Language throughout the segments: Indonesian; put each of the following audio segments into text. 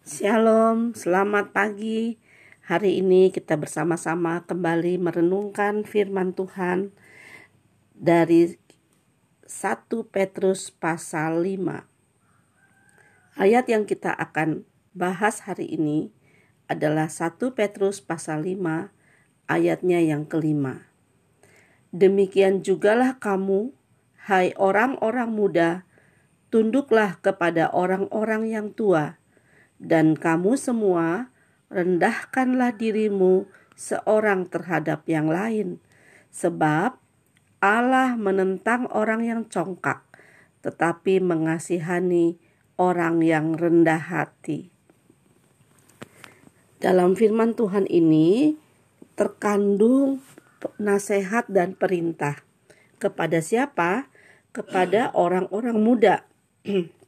Shalom, selamat pagi. Hari ini kita bersama-sama kembali merenungkan firman Tuhan dari 1 Petrus pasal 5. Ayat yang kita akan bahas hari ini adalah 1 Petrus pasal 5 ayatnya yang kelima. Demikian jugalah kamu, hai orang-orang muda, tunduklah kepada orang-orang yang tua dan kamu semua rendahkanlah dirimu seorang terhadap yang lain, sebab Allah menentang orang yang congkak, tetapi mengasihani orang yang rendah hati. Dalam firman Tuhan ini terkandung nasihat dan perintah kepada siapa? Kepada orang-orang muda.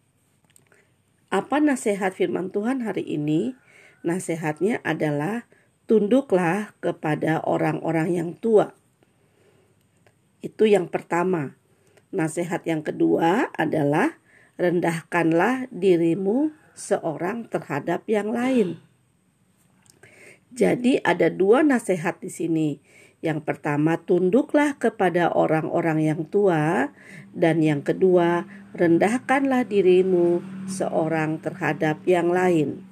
Apa nasihat firman Tuhan hari ini? Nasihatnya adalah tunduklah kepada orang-orang yang tua. Itu yang pertama. Nasihat yang kedua adalah rendahkanlah dirimu seorang terhadap yang lain. Jadi ada dua nasihat di sini. Yang pertama, tunduklah kepada orang-orang yang tua, dan yang kedua, rendahkanlah dirimu seorang terhadap yang lain.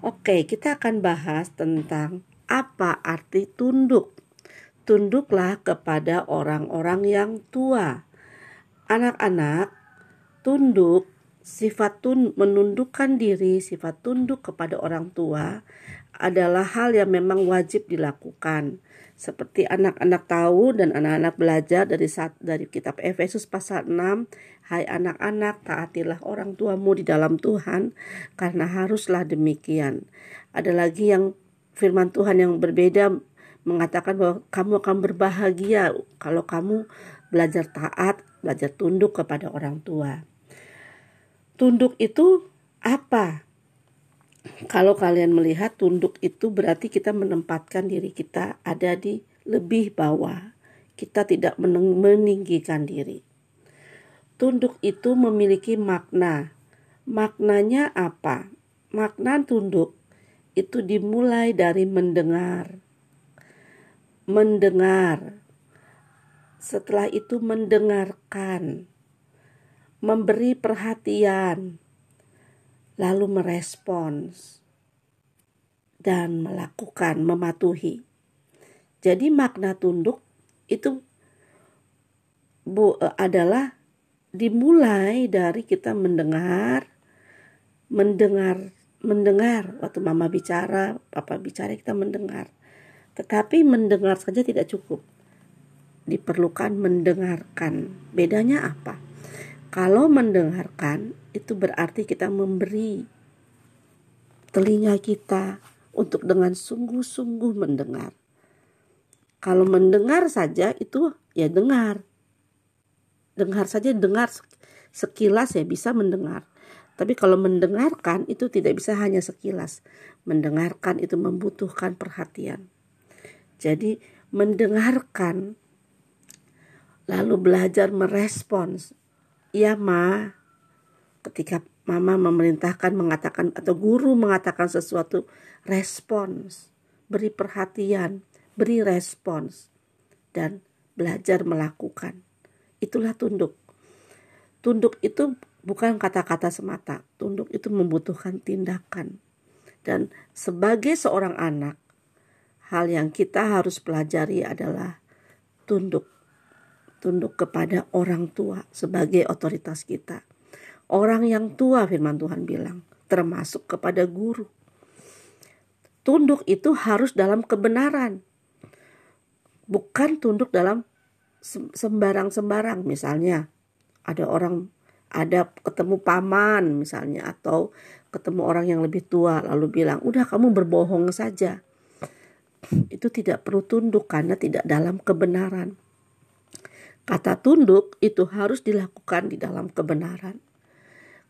Oke, kita akan bahas tentang apa arti tunduk. Tunduklah kepada orang-orang yang tua. Anak-anak, tunduk sifat tun menundukkan diri, sifat tunduk kepada orang tua adalah hal yang memang wajib dilakukan. Seperti anak-anak tahu dan anak-anak belajar dari saat dari kitab Efesus pasal 6 Hai anak-anak taatilah orang tuamu di dalam Tuhan karena haruslah demikian. Ada lagi yang firman Tuhan yang berbeda mengatakan bahwa kamu akan berbahagia kalau kamu belajar taat belajar tunduk kepada orang tua. Tunduk itu apa kalau kalian melihat tunduk itu berarti kita menempatkan diri kita ada di lebih bawah. Kita tidak meninggikan diri. Tunduk itu memiliki makna. Maknanya apa? Makna tunduk itu dimulai dari mendengar. Mendengar. Setelah itu mendengarkan. Memberi perhatian lalu merespons dan melakukan, mematuhi. Jadi makna tunduk itu bu, e, adalah dimulai dari kita mendengar, mendengar, mendengar waktu mama bicara, papa bicara kita mendengar. Tetapi mendengar saja tidak cukup. Diperlukan mendengarkan. Bedanya apa? Kalau mendengarkan itu berarti kita memberi telinga kita untuk dengan sungguh-sungguh mendengar. Kalau mendengar saja itu ya dengar. Dengar saja dengar sekilas ya bisa mendengar. Tapi kalau mendengarkan itu tidak bisa hanya sekilas. Mendengarkan itu membutuhkan perhatian. Jadi mendengarkan lalu belajar merespons Iya ma, ketika mama memerintahkan mengatakan atau guru mengatakan sesuatu, respons, beri perhatian, beri respons, dan belajar melakukan. Itulah tunduk. Tunduk itu bukan kata-kata semata. Tunduk itu membutuhkan tindakan. Dan sebagai seorang anak, hal yang kita harus pelajari adalah tunduk tunduk kepada orang tua sebagai otoritas kita. Orang yang tua firman Tuhan bilang, termasuk kepada guru. Tunduk itu harus dalam kebenaran. Bukan tunduk dalam sembarang-sembarang. Misalnya ada orang ada ketemu paman misalnya atau ketemu orang yang lebih tua lalu bilang, "Udah kamu berbohong saja." Itu tidak perlu tunduk karena tidak dalam kebenaran. Kata tunduk itu harus dilakukan di dalam kebenaran.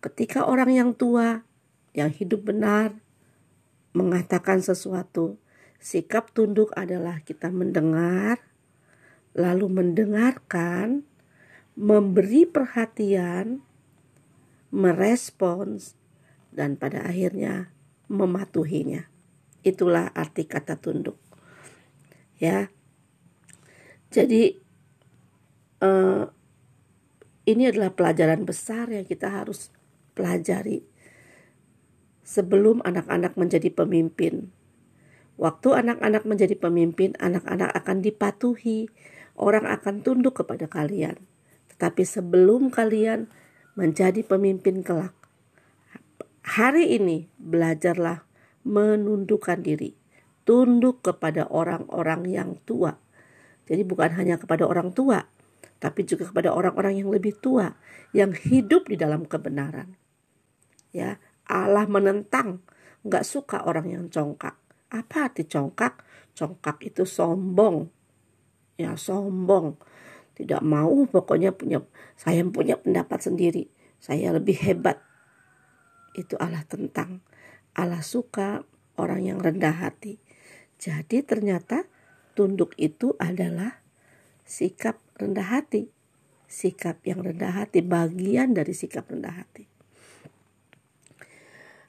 Ketika orang yang tua, yang hidup benar, mengatakan sesuatu, sikap tunduk adalah kita mendengar, lalu mendengarkan, memberi perhatian, merespons, dan pada akhirnya mematuhinya. Itulah arti kata tunduk. Ya. Jadi uh, ini adalah pelajaran besar yang kita harus pelajari sebelum anak-anak menjadi pemimpin. Waktu anak-anak menjadi pemimpin, anak-anak akan dipatuhi, orang akan tunduk kepada kalian. Tetapi sebelum kalian menjadi pemimpin kelak, hari ini belajarlah menundukkan diri, tunduk kepada orang-orang yang tua. Jadi bukan hanya kepada orang tua, tapi juga kepada orang-orang yang lebih tua yang hidup di dalam kebenaran. Ya, Allah menentang, nggak suka orang yang congkak. Apa arti congkak? Congkak itu sombong. Ya, sombong. Tidak mau pokoknya punya saya punya pendapat sendiri. Saya lebih hebat. Itu Allah tentang. Allah suka orang yang rendah hati. Jadi ternyata tunduk itu adalah sikap rendah hati. Sikap yang rendah hati, bagian dari sikap rendah hati.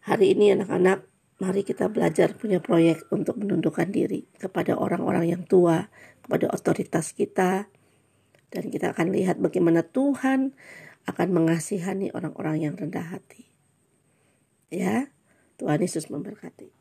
Hari ini anak-anak, mari kita belajar punya proyek untuk menundukkan diri kepada orang-orang yang tua, kepada otoritas kita. Dan kita akan lihat bagaimana Tuhan akan mengasihani orang-orang yang rendah hati. Ya, Tuhan Yesus memberkati.